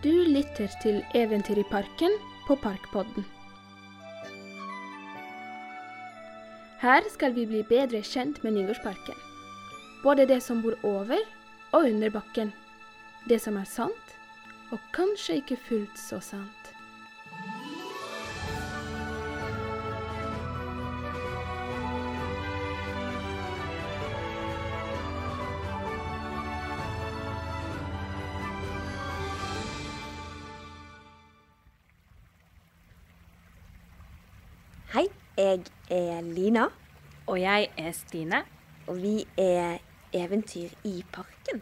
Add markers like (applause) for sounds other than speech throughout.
Du lytter til Eventyr i parken på Parkpodden. Her skal vi bli bedre kjent med Nygårdsparken. Både det som bor over og under bakken. Det som er sant, og kanskje ikke fullt så sant. Hei, jeg er Lina, Og jeg er Stine. og vi er Eventyr i parken.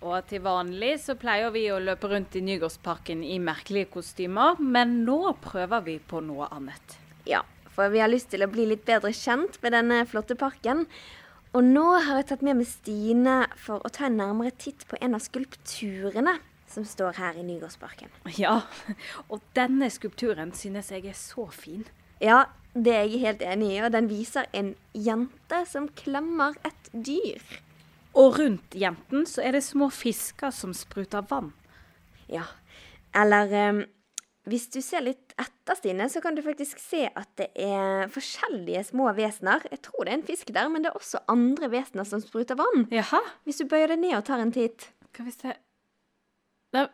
Og til vanlig så pleier vi å løpe rundt i Nygårdsparken i merkelige kostymer, men nå prøver vi på noe annet. Ja, for vi har lyst til å bli litt bedre kjent med denne flotte parken. Og nå har jeg tatt med meg Stine for å ta en nærmere titt på en av skulpturene som står her i Nygårdsparken. Ja, og denne skulpturen synes jeg er så fin. Ja, det er jeg helt enig i, og den viser en jente som klemmer et dyr. Og rundt jenten så er det små fisker som spruter vann. Ja, eller eh, hvis du ser litt etter, Stine, så kan du faktisk se at det er forskjellige små vesener. Jeg tror det er en fisk der, men det er også andre vesener som spruter vann. Jaha, Hvis du bøyer deg ned og tar en titt. skal vi se Nei,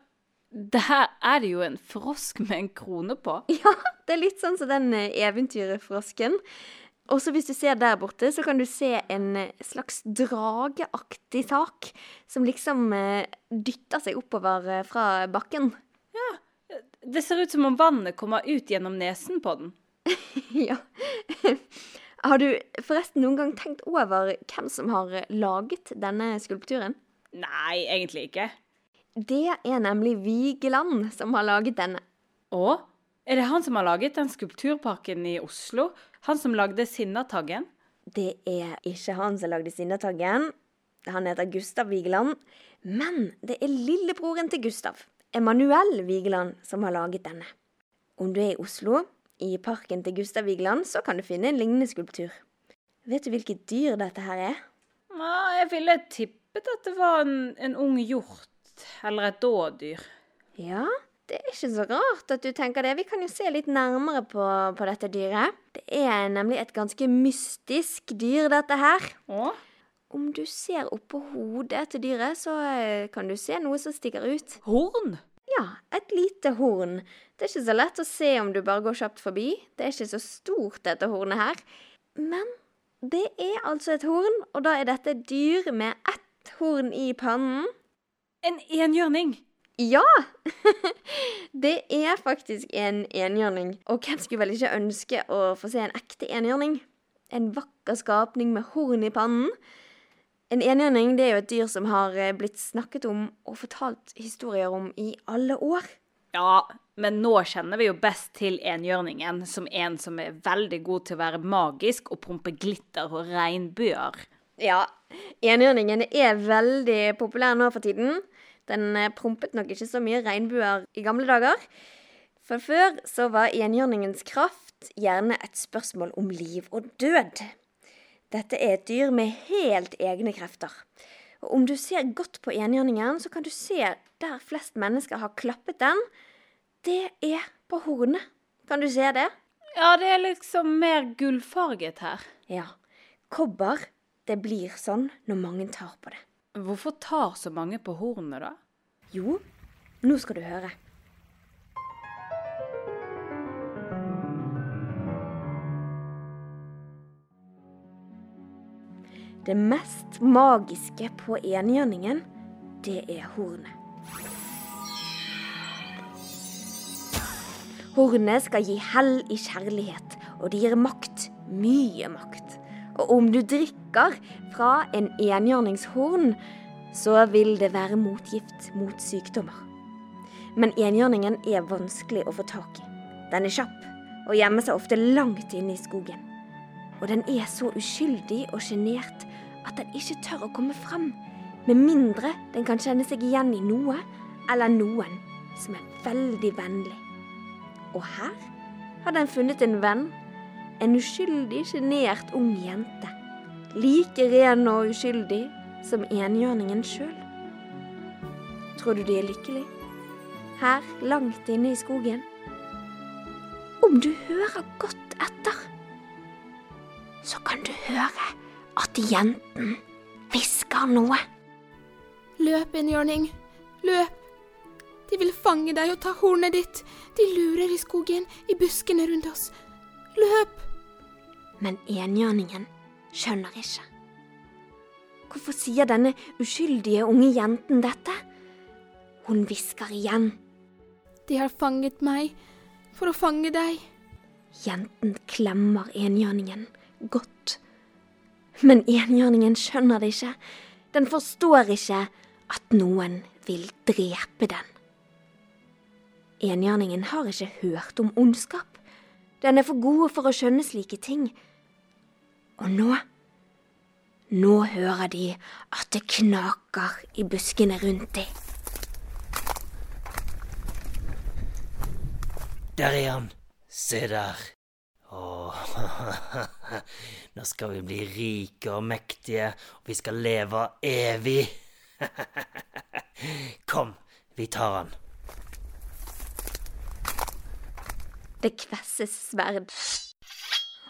det her er det jo en frosk med en krone på. (laughs) Ja, det er litt sånn som den eh, eventyrfrosken. Og så hvis du ser der borte, så kan du se en eh, slags drageaktig sak som liksom eh, dytter seg oppover fra bakken. Ja. Det ser ut som om vannet kommer ut gjennom nesen på den. (laughs) ja. (laughs) Har du forresten noen gang tenkt over hvem som har laget denne skulpturen? Nei, egentlig ikke. Det er nemlig Vigeland som har laget denne. Og er det han som har laget den skulpturparken i Oslo? Han som lagde Sinnataggen? Det er ikke han som lagde Sinnataggen. Han heter Gustav Vigeland. Men det er lillebroren til Gustav, Emanuel Vigeland, som har laget denne. Om du er i Oslo, i parken til Gustav Vigeland, så kan du finne en lignende skulptur. Vet du hvilket dyr dette her er? Ja, jeg ville tippet at det var en, en ung hjort eller et dådyr. Ja, det er ikke så rart at du tenker det. Vi kan jo se litt nærmere på, på dette dyret. Det er nemlig et ganske mystisk dyr, dette her. Å? Om du ser oppå hodet til dyret, så eh, kan du se noe som stikker ut. Horn? Ja, et lite horn. Det er ikke så lett å se om du bare går kjapt forbi. Det er ikke så stort, dette hornet her. Men det er altså et horn, og da er dette et dyr med ett horn i pannen. En enhjørning? Ja! (laughs) det er faktisk en enhjørning. Og hvem skulle vel ikke ønske å få se en ekte enhjørning? En vakker skapning med horn i pannen. En enhjørning er jo et dyr som har eh, blitt snakket om og fortalt historier om i alle år. Ja, men nå kjenner vi jo best til enhjørningen som en som er veldig god til å være magisk og pumpe glitter og regnbuer. Ja, enhjørningen er veldig populær nå for tiden. Den eh, prompet nok ikke så mye regnbuer i gamle dager. For før så var enhjørningens kraft gjerne et spørsmål om liv og død. Dette er et dyr med helt egne krefter. Og om du ser godt på enhjørningen, så kan du se der flest mennesker har klappet den. Det er på hornet. Kan du se det? Ja, det er liksom mer gullfarget her. Ja. Kobber, det blir sånn når mange tar på det. Hvorfor tar så mange på hornet, da? Jo, nå skal du høre. Det mest magiske på enhjørningen, det er hornet. Hornet skal gi hell i kjærlighet, og det gir makt, mye makt. Og om du drikker fra en enhjørningshorn, så vil det være motgift mot sykdommer. Men enhjørningen er vanskelig å få tak i. Den er kjapp og gjemmer seg ofte langt inne i skogen. Og den er så uskyldig og sjenert at den ikke tør å komme frem, med mindre den kan kjenne seg igjen i noe eller noen som er veldig vennlig. Og her har den funnet en venn, en uskyldig, sjenert ung jente. Like ren og uskyldig som enhjørningen sjøl. Tror du de er lykkelig? her langt inne i skogen. Om du hører godt etter, så kan du høre at jenten hvisker noe. Løp, enhjørning. Løp. De vil fange deg og ta hornet ditt. De lurer i skogen, i buskene rundt oss. Løp! Men enhjørningen skjønner ikke. Hvorfor sier denne uskyldige unge jenten dette? Hun hvisker igjen. De har fanget meg for å fange deg. Jenten klemmer enhjørningen godt. Men enhjørningen skjønner det ikke. Den forstår ikke at noen vil drepe den. Enhjørningen har ikke hørt om ondskap. Den er for god for å skjønne slike ting. Og nå Nå hører de at det knaker i buskene rundt dem. Der er han. Se der. Åh, (laughs) nå skal vi bli rike og mektige, og vi skal leve evig. (laughs) Kom, vi tar han. Det kvesses sverd,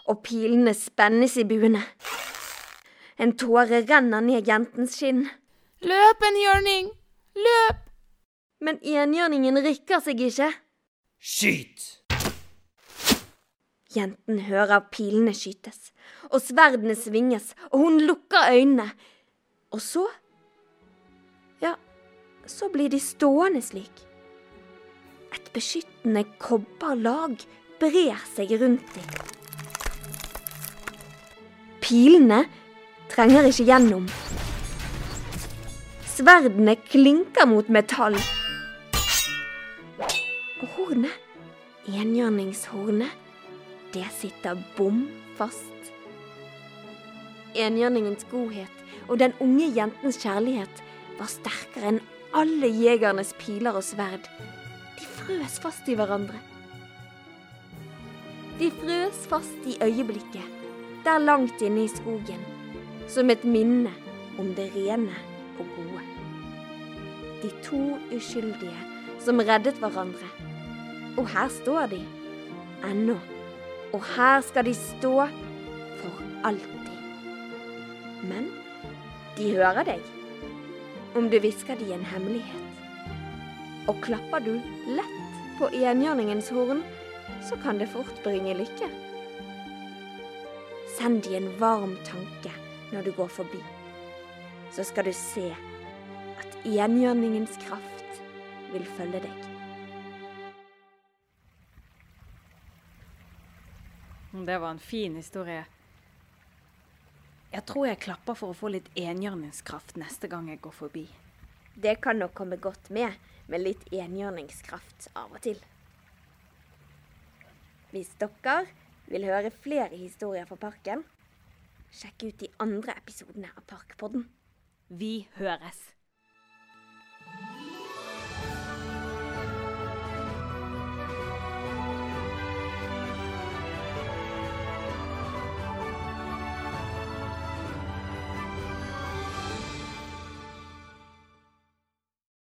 og pilene spennes i buene. En tåre renner ned jentens skinn, Løp, enhjørning! Løp! men enhjørningen rikker seg ikke. Skyt! Jenten hører pilene skytes, og sverdene svinges, og hun lukker øynene. Og så Ja, så blir de stående slik. Et beskyttende kobberlag brer seg rundt dem. Pilene trenger ikke gjennom. Sverdene klinker mot metall. Og hornet, enhjørningshornet, det sitter bom fast. Enhjørningens godhet og den unge jentens kjærlighet var sterkere enn alle jegernes piler og sverd. De frøs fast i hverandre. De frøs fast i øyeblikket, der langt inne i skogen, som et minne om det rene og gode. De to uskyldige som reddet hverandre. Og her står de, ennå. Og her skal de stå for alltid. Men de hører deg, om du hvisker de en hemmelighet. Og klapper du lett på enhjørningens horn, så kan det fort bringe lykke. Send de en varm tanke når du går forbi, så skal du se at engjørningens kraft vil følge deg. Det var en fin historie. Jeg tror jeg klapper for å få litt enhjørningskraft neste gang jeg går forbi. Det kan nok komme godt med, med litt enhjørningskraft av og til. Hvis dere vil høre flere historier fra parken, sjekk ut de andre episodene av Parkpodden. Vi høres.